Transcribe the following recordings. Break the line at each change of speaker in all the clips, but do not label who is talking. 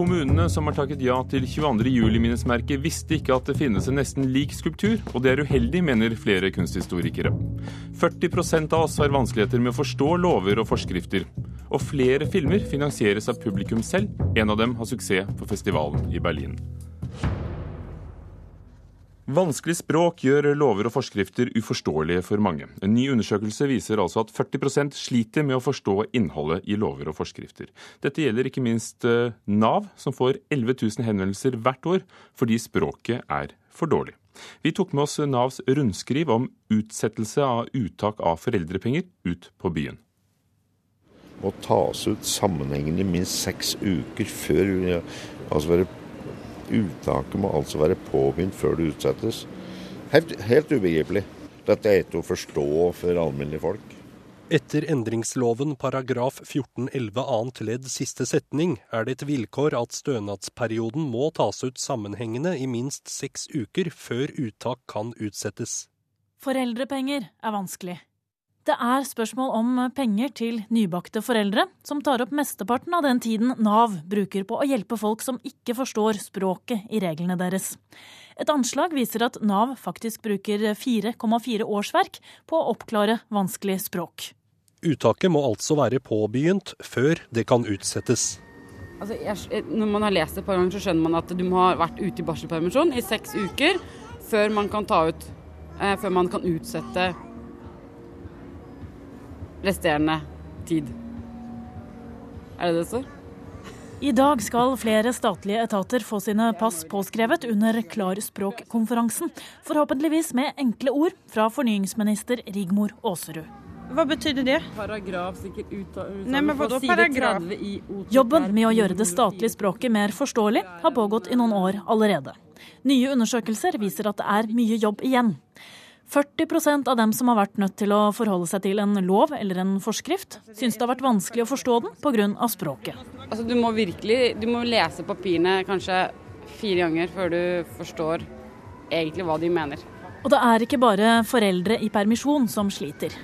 Kommunene som har takket ja til 22. juli-minnesmerket, visste ikke at det finnes en nesten lik skulptur, og det er uheldig, mener flere kunsthistorikere. 40% av oss har vanskeligheter med å forstå lover og forskrifter. Og flere filmer finansieres av publikum selv. En av dem har suksess på festivalen i Berlin. Vanskelig språk gjør lover og forskrifter uforståelige for mange. En ny undersøkelse viser altså at 40% sliter med å forstå innholdet i lover og forskrifter. Dette gjelder ikke minst eh, Nav, som får 11 000 henvendelser hvert år fordi språket er for dårlig. Vi tok med oss Navs rundskriv om utsettelse av uttak av foreldrepenger ut på byen.
Må tas ut sammenhengende minst seks uker før altså Uttaket må altså være påbegynt før det utsettes. Helt, helt ubegripelig. Dette er ikke å forstå for alminnelige folk.
Etter endringsloven paragraf 14-11 annet ledd siste setning er det et vilkår at stønadsperioden må tas ut sammenhengende i minst seks uker før uttak kan utsettes.
Foreldrepenger er vanskelig. Det er spørsmål om penger til nybakte foreldre, som tar opp mesteparten av den tiden Nav bruker på å hjelpe folk som ikke forstår språket i reglene deres. Et anslag viser at Nav faktisk bruker 4,4 årsverk på å oppklare vanskelig språk.
Uttaket må altså være påbegynt før det kan utsettes.
Altså, jeg, når man har lest det et par ganger, så skjønner man at du må ha vært ute i barselpermisjon i seks uker før man kan ta ut eh, Før man kan utsette resterende tid. Er det det står?
I dag skal flere statlige etater få sine pass påskrevet under Klarspråkkonferansen. Forhåpentligvis med enkle ord fra fornyingsminister Rigmor Aasrud.
Hva betydde det?
Paragraf sikkert uttale,
Nei, men hva da paragraf?
Jobben med å gjøre det statlige språket mer forståelig har pågått i noen år allerede. Nye undersøkelser viser at det er mye jobb igjen. 40% av dem som har vært nødt til å forholde seg til en lov eller en forskrift, syns det har vært vanskelig å forstå den pga. språket.
Altså, du må virkelig du må lese papirene kanskje fire ganger før du forstår egentlig hva de mener.
Og det er ikke bare foreldre i permisjon som sliter.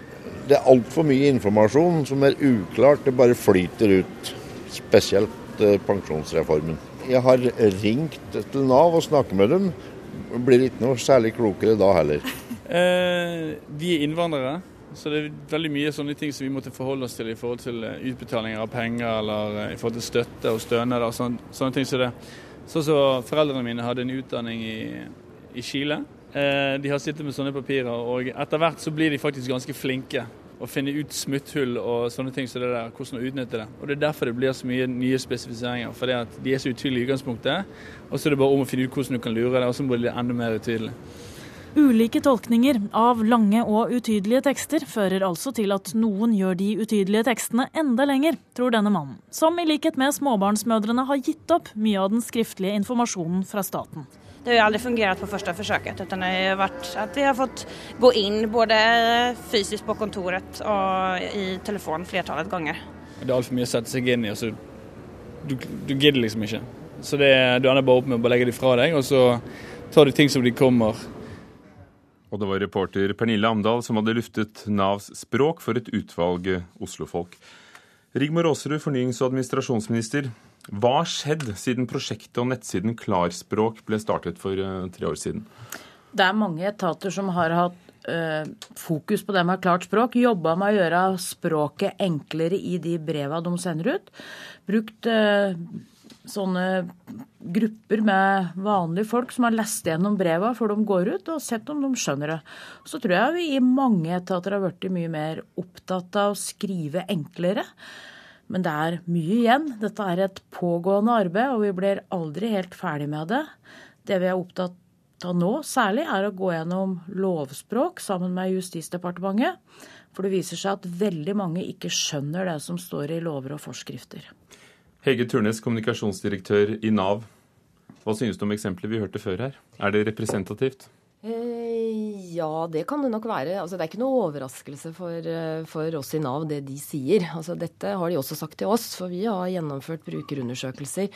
Det er altfor mye informasjon som er uklart. Det bare flyter ut. Spesielt eh, pensjonsreformen. Jeg har ringt til Nav og snakket med dem. Blir ikke noe særlig klokere da heller.
Eh, vi er innvandrere, så det er veldig mye sånne ting som vi måtte forholde oss til i forhold til eh, utbetalinger av penger eller eh, i forhold til støtte og stønader og sånne, sånne, ting som det. Sånn som så foreldrene mine hadde en utdanning i, i Chile. De har sittet med sånne papirer, og etter hvert så blir de faktisk ganske flinke å finne ut smutthull og sånne ting som det der, hvordan å utnytte det. Og Det er derfor det blir så mye nye spesifiseringer. fordi De er så utydelige i utgangspunktet, og så er det bare om å finne ut hvordan du kan lure det, og så blir det enda mer utydelig.
Ulike tolkninger av lange og utydelige tekster fører altså til at noen gjør de utydelige tekstene enda lenger, tror denne mannen, som i likhet med småbarnsmødrene har gitt opp mye av den skriftlige informasjonen fra staten.
Det har jo aldri fungert på første forsøket. Det har vært at vi har fått gå inn både fysisk på kontoret og i telefon flertallet ganger.
Det er altfor mye å sette seg inn i. Altså, du, du gidder liksom ikke. Så det, du ender bare opp med å legge det fra deg, og så tar du ting som de kommer
og det var reporter Pernille Amdal som hadde luftet Navs språk for et utvalg oslofolk. Rigmor Aasrud, fornyings- og administrasjonsminister. Hva har skjedd siden prosjektet og nettsiden Klarspråk ble startet for uh, tre år siden?
Det er mange etater som har hatt fokus på det med klart språk. Jobba med å gjøre språket enklere i de breva de sender ut. Brukt uh, sånne grupper med vanlige folk som har lest gjennom breva før de går ut, og sett om de skjønner det. Så tror jeg vi i mange etater har blitt mye mer opptatt av å skrive enklere. Men det er mye igjen. Dette er et pågående arbeid, og vi blir aldri helt ferdig med det. Det vi er opptatt av nå, særlig, er å gå gjennom lovspråk sammen med Justisdepartementet. For det viser seg at veldig mange ikke skjønner det som står i lover og forskrifter.
Hege Turnes, kommunikasjonsdirektør i Nav. Hva synes du om eksempelet vi hørte før her? Er det representativt?
Eh, ja, det kan det nok være. Altså, det er ikke noe overraskelse for, eh, for, oss i Nav, det de sier. Altså, dette har de også sagt til oss, for vi har gjennomført brukerundersøkelser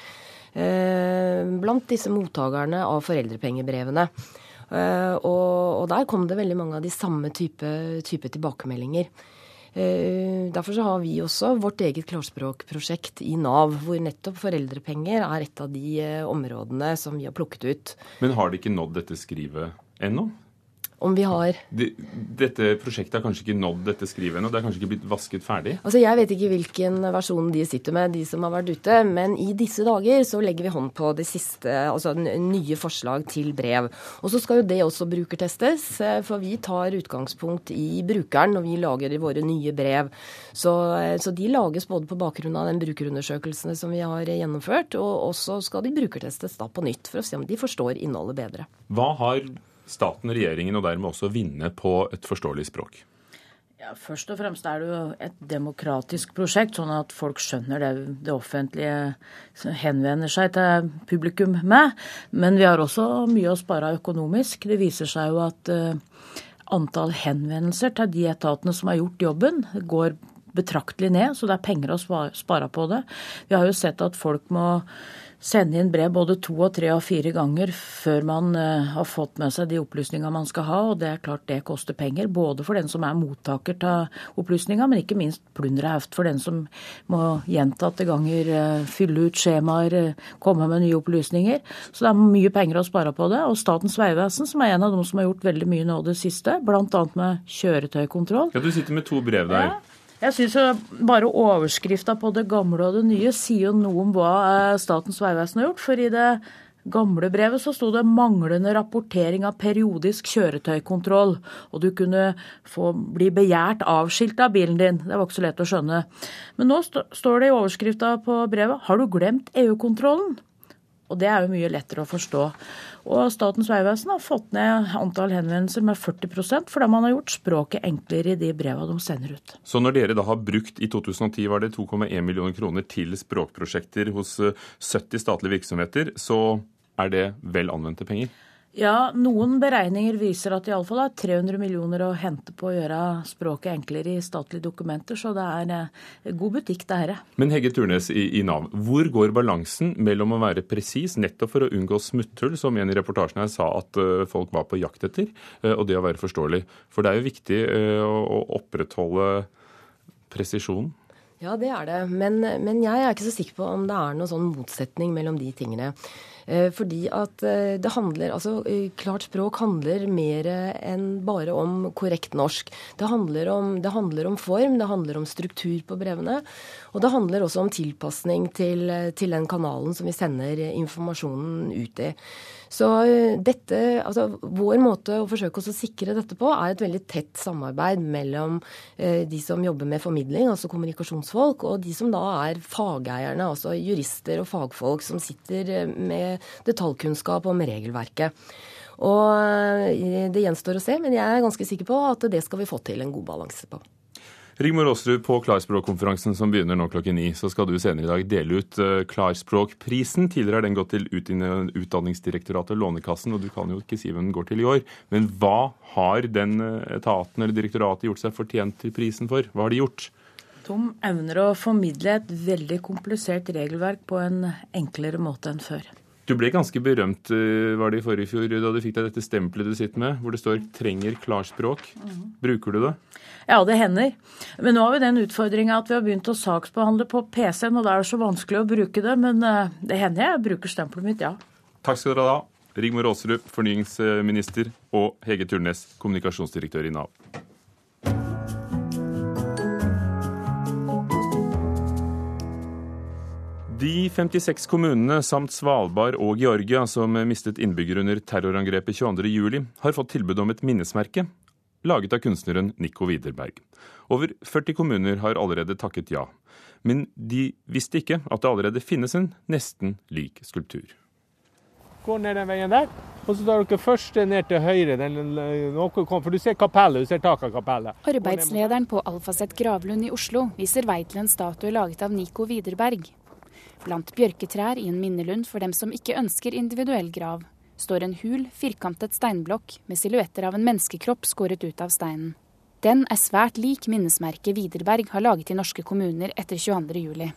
blant disse mottakerne av foreldrepengebrevene. Eh, og, der kom det veldig mange av de samme type, type tilbakemeldinger. Derfor så har vi også vårt eget klarspråkprosjekt i Nav, hvor nettopp foreldrepenger er et av de områdene som vi har plukket ut.
Men har de ikke nådd dette skrivet ennå?
Om vi har
de, Dette prosjektet har kanskje ikke nådd dette skrivet ennå? Det er kanskje ikke blitt vasket ferdig?
Altså Jeg vet ikke hvilken versjon de sitter med, de som har vært ute. Men i disse dager så legger vi hånd på det siste, altså nye forslag til brev. Og så skal jo det også brukertestes, eh, for vi tar utgangspunkt i brukeren når vi lager våre nye brev. Så, eh, så de lages både på bakgrunn av den brukerundersøkelsene som vi har gjennomført, og også skal de brukertestes da på nytt for å se om de forstår innholdet bedre.
Hva har staten, regjeringen, og dermed også vinne på et forståelig språk?
Ja, Først og fremst er det jo et demokratisk prosjekt, sånn at folk skjønner det det offentlige henvender seg til publikum med. Men vi har også mye å spare økonomisk. Det viser seg jo at uh, antall henvendelser til de etatene som har gjort jobben, går betraktelig ned, så det er penger å spare på det. Vi har jo sett at folk må sende inn brev både to og tre og fire ganger før man uh, har fått med seg de opplysningene man skal ha. Og det er klart det koster penger. Både for den som er mottaker av opplysninga, men ikke minst plunderheft for den som må gjentatte ganger uh, fylle ut skjemaer, uh, komme med nye opplysninger. Så det er mye penger å spare på det. Og Statens vegvesen, som er en av dem som har gjort veldig mye nå det siste, bl.a. med kjøretøykontroll.
Ja, Du sitter med to brev der. Ja.
Jeg syns bare overskrifta på det gamle og det nye sier jo noe om hva eh, Statens vegvesen har gjort. For i det gamle brevet så sto det 'manglende rapportering av periodisk kjøretøykontroll'. Og du kunne få bli begjært avskilt av bilen din. Det var ikke så lett å skjønne. Men nå st står det i overskrifta på brevet 'Har du glemt EU-kontrollen'? Og det er jo mye lettere å forstå. Og Statens vegvesen har fått ned antall henvendelser med 40% fordi man har gjort språket enklere i de breva de sender ut.
Så når dere da har brukt i 2010 var det 2,1 millioner kroner til språkprosjekter hos 70 eh, statlige virksomheter, så er det vel anvendte penger?
Ja, noen beregninger viser at det iallfall er 300 millioner å hente på å gjøre språket enklere i statlige dokumenter, så det er eh, god butikk, det her.
Men Hegge Turnes i, i, Nav, hvor går balansen mellom å være presis, nettopp for å unngå smutthull, som en i reportasjen her sa at uh, folk var på jakt etter, uh, og det å være forståelig? For det er jo viktig å opprettholde presisjonen.
Ja, det er det. Men, men, jeg er ikke så sikker på om det er noen sånn motsetning mellom de tingene. Eh, fordi at eh, det handler Altså, eh, klart språk handler mer enn bare om korrekt norsk. Det handler om, det handler om form, det handler om struktur på brevene. Og det handler også om tilpasning til, til den kanalen som vi sender informasjonen ut i. Så dette, altså Vår måte å forsøke oss å sikre dette på, er et veldig tett samarbeid mellom de som jobber med formidling, altså kommunikasjonsfolk, og de som da er fageierne, altså jurister og fagfolk som sitter med detaljkunnskap om regelverket. Og eh, Det gjenstår å se, men jeg er ganske sikker på at det skal vi få til en god balanse på.
Rigmor Aasrud, på Klarspråkkonferansen som begynner nå klokken ni, så skal du senere i dag dele ut eh, Klarspråkprisen. Tidligere har den gått til Utdanningsdirektoratet og Lånekassen, og du kan jo ikke si hvem den går til i år. Men hva har den eh, etaten eller direktoratet gjort seg fortjent til prisen for? Hva har de gjort?
De evner å formidle et veldig komplisert regelverk på en enklere måte enn før.
Du ble ganske berømt eh, var det i forrige fjor, da du fikk deg dette stempelet du sitter med, hvor det står 'trenger klarspråk'. Bruker du det?
Ja, det hender. Men nå har vi den utfordringa at vi har begynt å saksbehandle på PC-en, og da er det så vanskelig å bruke det. Men eh, det hender jeg bruker stempelet mitt, ja.
Takk skal dere ha. Rigmor Aasrud, fornyingsminister, og Hege Turnes, kommunikasjonsdirektør i Nav. De 56 kommunene samt Svalbard og Georgia som mistet innbyggere under terrorangrepet 22.07, har fått tilbud om et minnesmerke laget av kunstneren Nico Widerberg. Over 40 kommuner har allerede takket ja. Men de visste ikke at det allerede finnes en nesten lik skulptur.
Gå ned den veien der, og så tar dere først ned til høyre. Den, for du ser kapellet, du ser taket av kapellet.
Arbeidslederen på Alfaset gravlund i Oslo viser vei til en statue laget av Nico Widerberg. Blant bjørketrær i en minnelund for dem som ikke ønsker individuell grav, står en hul, firkantet steinblokk med silhuetter av en menneskekropp skåret ut av steinen. Den er svært lik minnesmerket Widerberg har laget i norske kommuner etter 22.07.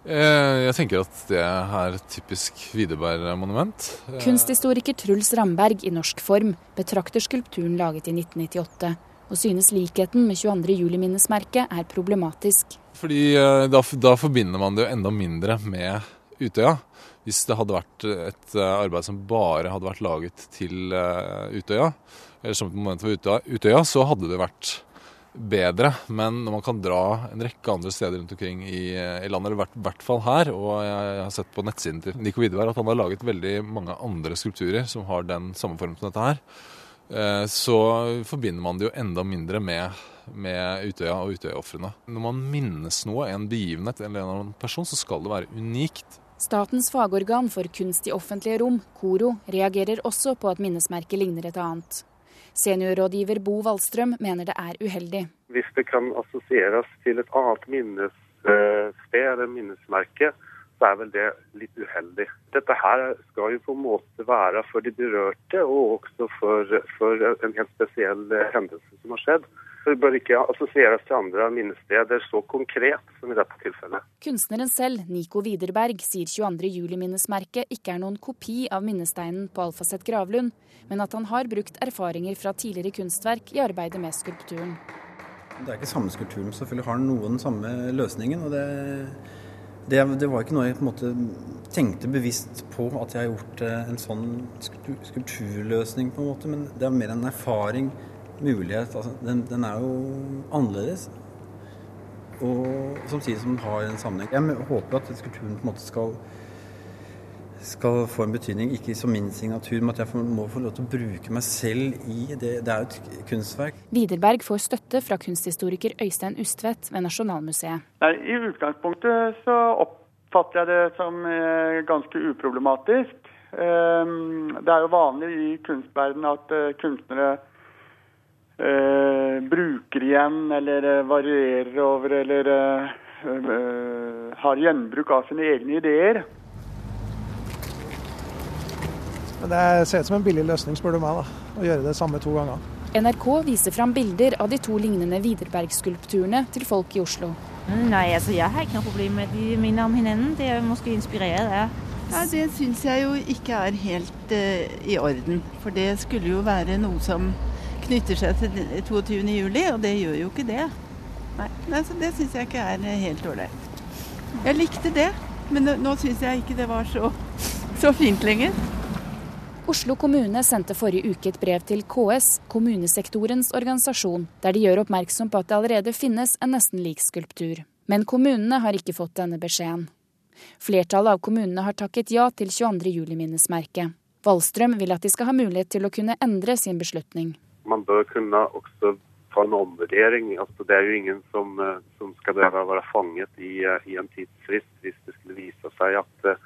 Eh, jeg tenker at det er et typisk Widerberg-monument.
Eh, Kunsthistoriker Truls Ramberg i norsk form betrakter skulpturen laget i 1998 og synes likheten med 22. juli-minnesmerket er problematisk.
Fordi eh, da, da, forbinder man det jo enda mindre med Utøya. Hvis det hadde vært et eh, arbeid som bare hadde vært laget til eh, Utøya, eller som et moment for Utøya, så hadde det vært bedre. Men når man kan dra en rekke andre steder rundt omkring i, i landet, eller i hvert fall her, og jeg har sett på nettsiden til Nico Wideberg at han har laget veldig mange andre skulpturer som har den samme form som dette her, Eh, så forbinder man det jo enda mindre med, med Utøya og Utøya-ofrene. Når man minnes noe, en begivenhet eller en person, så skal det være unikt.
Statens fagorgan for kunst i offentlige rom, KORO, reagerer også på at minnesmerket ligner et annet. Seniorrådgiver Bo Wallstrøm mener det er uheldig.
Hvis det kan assosieres til et annet minnessted eller minnesmerke, så er vel det litt uheldig. Dette her skal jo på en måte være for de berørte, og også for, for en helt spesiell hendelse som har skjedd. Det bør ikke assosieres til andre minnesteder så konkret som i dette tilfellet.
Kunstneren selv, Nico Widerberg, sier 22.07-minnesmerket ikke er noen kopi av minnesteinen på Alfaset gravlund, men at han har brukt erfaringer fra tidligere kunstverk i arbeidet med skulpturen.
Det er ikke samme skulpturen, selvfølgelig har den noen samme løsningen. og det det, det, var ikke noe jeg på en måte tenkte bevisst på at jeg har gjort eh, en sånn skulpturløsning, på en måte, men det er mer en erfaring, mulighet. Altså, den, den, er jo annerledes. Og samtidig som den har en sammenheng. Jeg håper at skulpturen på en måte skal skal få en betydning, ikke som min signatur, men at jeg må få lov til å bruke meg selv i det. Det er jo et kunstverk.
Widerberg får støtte fra kunsthistoriker Øystein Ustvedt ved Nasjonalmuseet.
Nei, I utgangspunktet så oppfatter jeg det som eh, ganske uproblematisk. Ehm, det er jo vanlig i kunstverdenen at eh, kunstnere eh, bruker igjen eller varierer over eller har gjenbruk av sine egne ideer.
Men det ser ut som en billig løsning, spør du meg, da, å gjøre det samme to ganger.
NRK viser fram bilder av de to lignende Widerberg-skulpturene til folk i Oslo.
Nei, altså jeg har ikke noe problem med de minner om hverandre. Det er måske inspirere det.
Ja, Det syns jeg jo ikke er helt uh, i orden. For det skulle jo være noe som knytter seg til 22. juli, og det gjør jo ikke det. Nei, altså, Det syns jeg ikke er helt ålreit. Jeg likte det, men nå, nå syns jeg ikke det var så, så fint lenger.
Oslo kommune sendte forrige uke et brev til KS, kommunesektorens organisasjon, der de gjør oppmerksom på at det allerede finnes en nesten lik skulptur. Men kommunene har ikke fått denne beskjeden. Flertallet av kommunene har takket ja til 22. juli-minnesmerket. Wallstrøm vil at de skal ha mulighet til å kunne endre sin beslutning.
Man bør kunne også ta en omvurdering. Altså, det er jo ingen som, eh, som skal være fanget i, eh, i, en tidsfrist hvis det skulle vise seg at eh,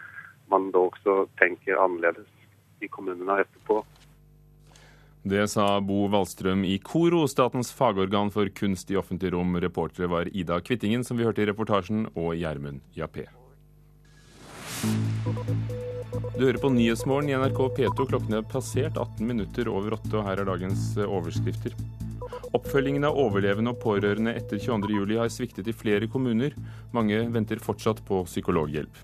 man da også tenker annerledes i kommunene etterpå.
Det sa Bo Wallstrøm i KORO, statens fagorgan for kunst i offentlig rom. Reportere var Ida Kvittingen, som vi hørte i reportasjen, og Gjermund Jappé. Du hører på Nyhetsmorgen i NRK P2. Klokken er passert 18 minutter over åtte, og her er dagens overskrifter. Oppfølgingen av overlevende og pårørende etter 22.07 har sviktet i flere kommuner. Mange venter fortsatt på psykologhjelp.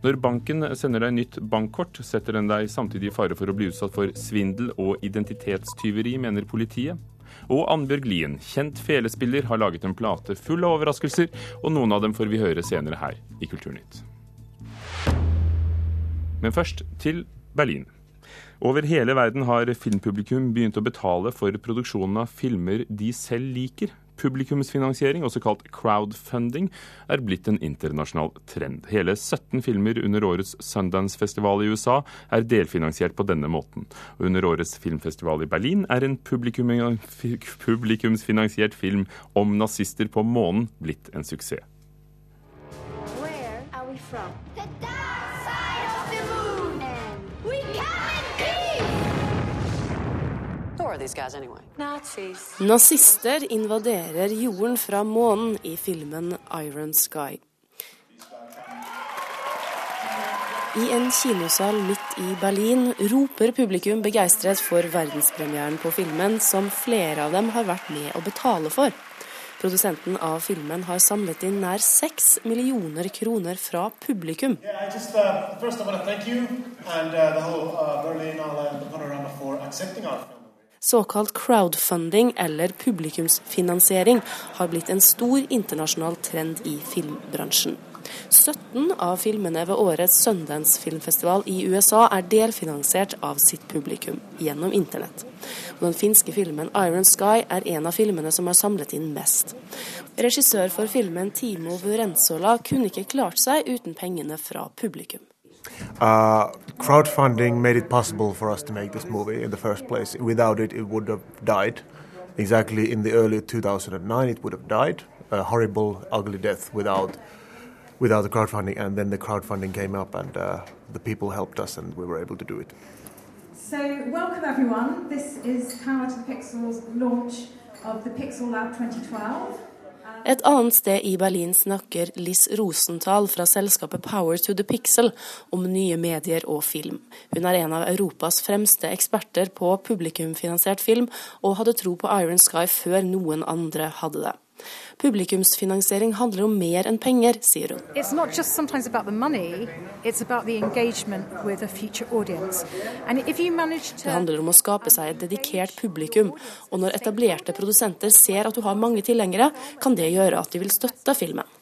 Når banken sender deg nytt bankkort, setter den deg samtidig i fare for å bli utsatt for svindel og identitetstyveri, mener politiet. Og Annbjørg Lien, kjent felespiller, har laget en plate full av overraskelser, og noen av dem får vi høre senere her i Kulturnytt. Men først til Berlin. Over hele verden har filmpublikum begynt å betale for produksjonen av filmer de selv liker. Publikumsfinansiering, også kalt crowdfunding, er blitt en internasjonal trend. Hele 17 filmer under årets Sundance-festival i USA er delfinansiert på denne måten. Og under årets filmfestival i Berlin er en publikum, publikumsfinansiert film om nazister på månen blitt en suksess. Where are we from?
Nazister invaderer jorden fra månen i filmen 'Iron Sky'. I en kinosal midt i Berlin roper publikum begeistret for verdenspremieren på filmen, som flere av dem har vært med å betale for. Produsenten av filmen har samlet inn nær seks millioner kroner fra publikum. Yeah, just, uh, Såkalt crowdfunding, eller publikumsfinansiering, har blitt en stor internasjonal trend i filmbransjen. 17 av filmene ved årets Sundance-filmfestival i USA er delfinansiert av sitt publikum gjennom internett. Den finske filmen 'Iron Sky' er en av filmene som har samlet inn mest. Regissør for filmen Timo Vurenzola kunne ikke klart seg uten pengene fra publikum.
Uh, crowdfunding made it possible for us to make this movie in the first place. Without it, it would have died. Exactly in the early 2009, it would have died. A horrible, ugly death without without the crowdfunding, and then the crowdfunding came up, and uh, the people helped us, and we were able to do it.
So, welcome everyone. This is Power to Pixels launch of the Pixel Lab 2012.
Et annet sted i Berlin snakker Liz Rosenthal fra selskapet Power to the Pixel om nye medier og film. Hun er en av Europas fremste eksperter på publikumfinansiert film, og hadde tro på Iron Sky før noen andre hadde det. Publikumsfinansiering handler om mer enn penger, sier hun. Det handler om å skape seg et dedikert publikum, og når etablerte produsenter ser at du har mange tilhengere, kan det gjøre at de vil støtte filmen.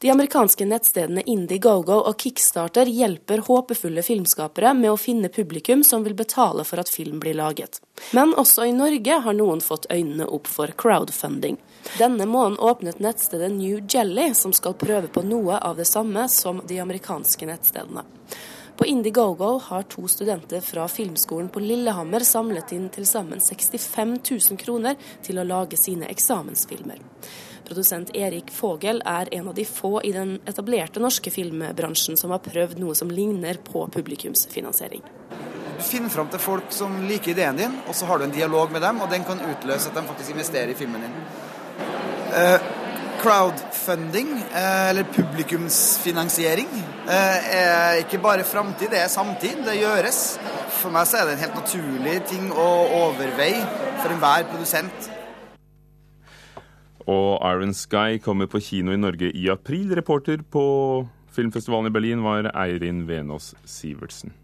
De amerikanske nettstedene Indiegogo og Kickstarter hjelper håpefulle filmskapere med å finne publikum som vil betale for at film blir laget. Men også i Norge har noen fått øynene opp for crowdfunding. Denne måneden åpnet nettstedet New Jelly, som skal prøve på noe av det samme som de amerikanske nettstedene. På Indiegogo har to studenter fra Filmskolen på Lillehammer samlet inn til sammen 65 000 kroner til å lage sine eksamensfilmer. Produsent Erik Fogel er en av de få i den etablerte norske filmbransjen som har prøvd noe som ligner på publikumsfinansiering.
Du finner fram til folk som liker ideen din, og så har du en dialog med dem, og den kan utløse at de faktisk investerer i filmen din. Uh, crowdfunding, uh, eller publikumsfinansiering, uh, er ikke bare framtid, det er samtid. Det gjøres. For meg så er det en helt naturlig ting å overveie for enhver produsent.
Og Iron Sky kommer på kino i Norge i april. Reporter på filmfestivalen i Berlin var Eirin Venås Sivertsen.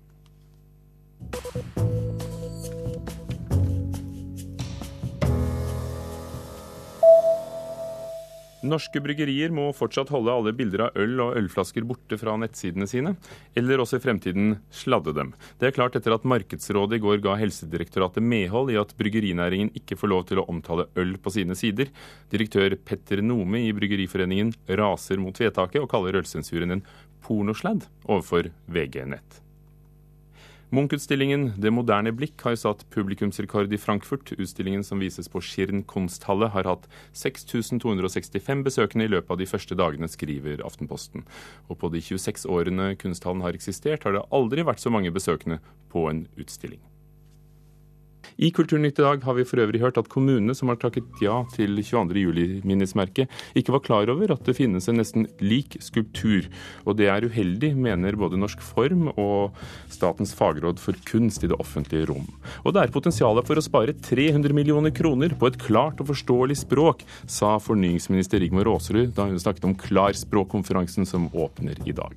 Norske bryggerier må fortsatt holde alle bilder av øl og ølflasker borte fra nettsidene sine, eller også i fremtiden sladde dem. Det er klart etter at Markedsrådet i går ga Helsedirektoratet medhold i at bryggerinæringen ikke får lov til å omtale øl på sine sider. Direktør Petter Nome i Bryggeriforeningen raser mot vedtaket og kaller ølsensuren en pornosladd overfor VG Nett. Munch-utstillingen 'Det moderne blikk' har satt publikumsrekord i Frankfurt. Utstillingen som vises på Schirn kunsthalle har hatt 6265 besøkende i løpet av de første dagene, skriver Aftenposten. Og på de 26 årene kunsthallen har eksistert, har det aldri vært så mange besøkende på en utstilling. I Kulturnytt i dag har vi for øvrig hørt at kommunene som har takket ja til 22. juli-minnesmerket, ikke var klar over at det finnes en nesten lik skulptur. Og det er uheldig, mener både Norsk Form og Statens fagråd for kunst i det offentlige rom. Og det er potensialet for å spare 300 millioner kroner på et klart og forståelig språk, sa fornyingsminister Rigmor Aasrud da hun snakket om Klarspråkkonferansen som åpner i dag.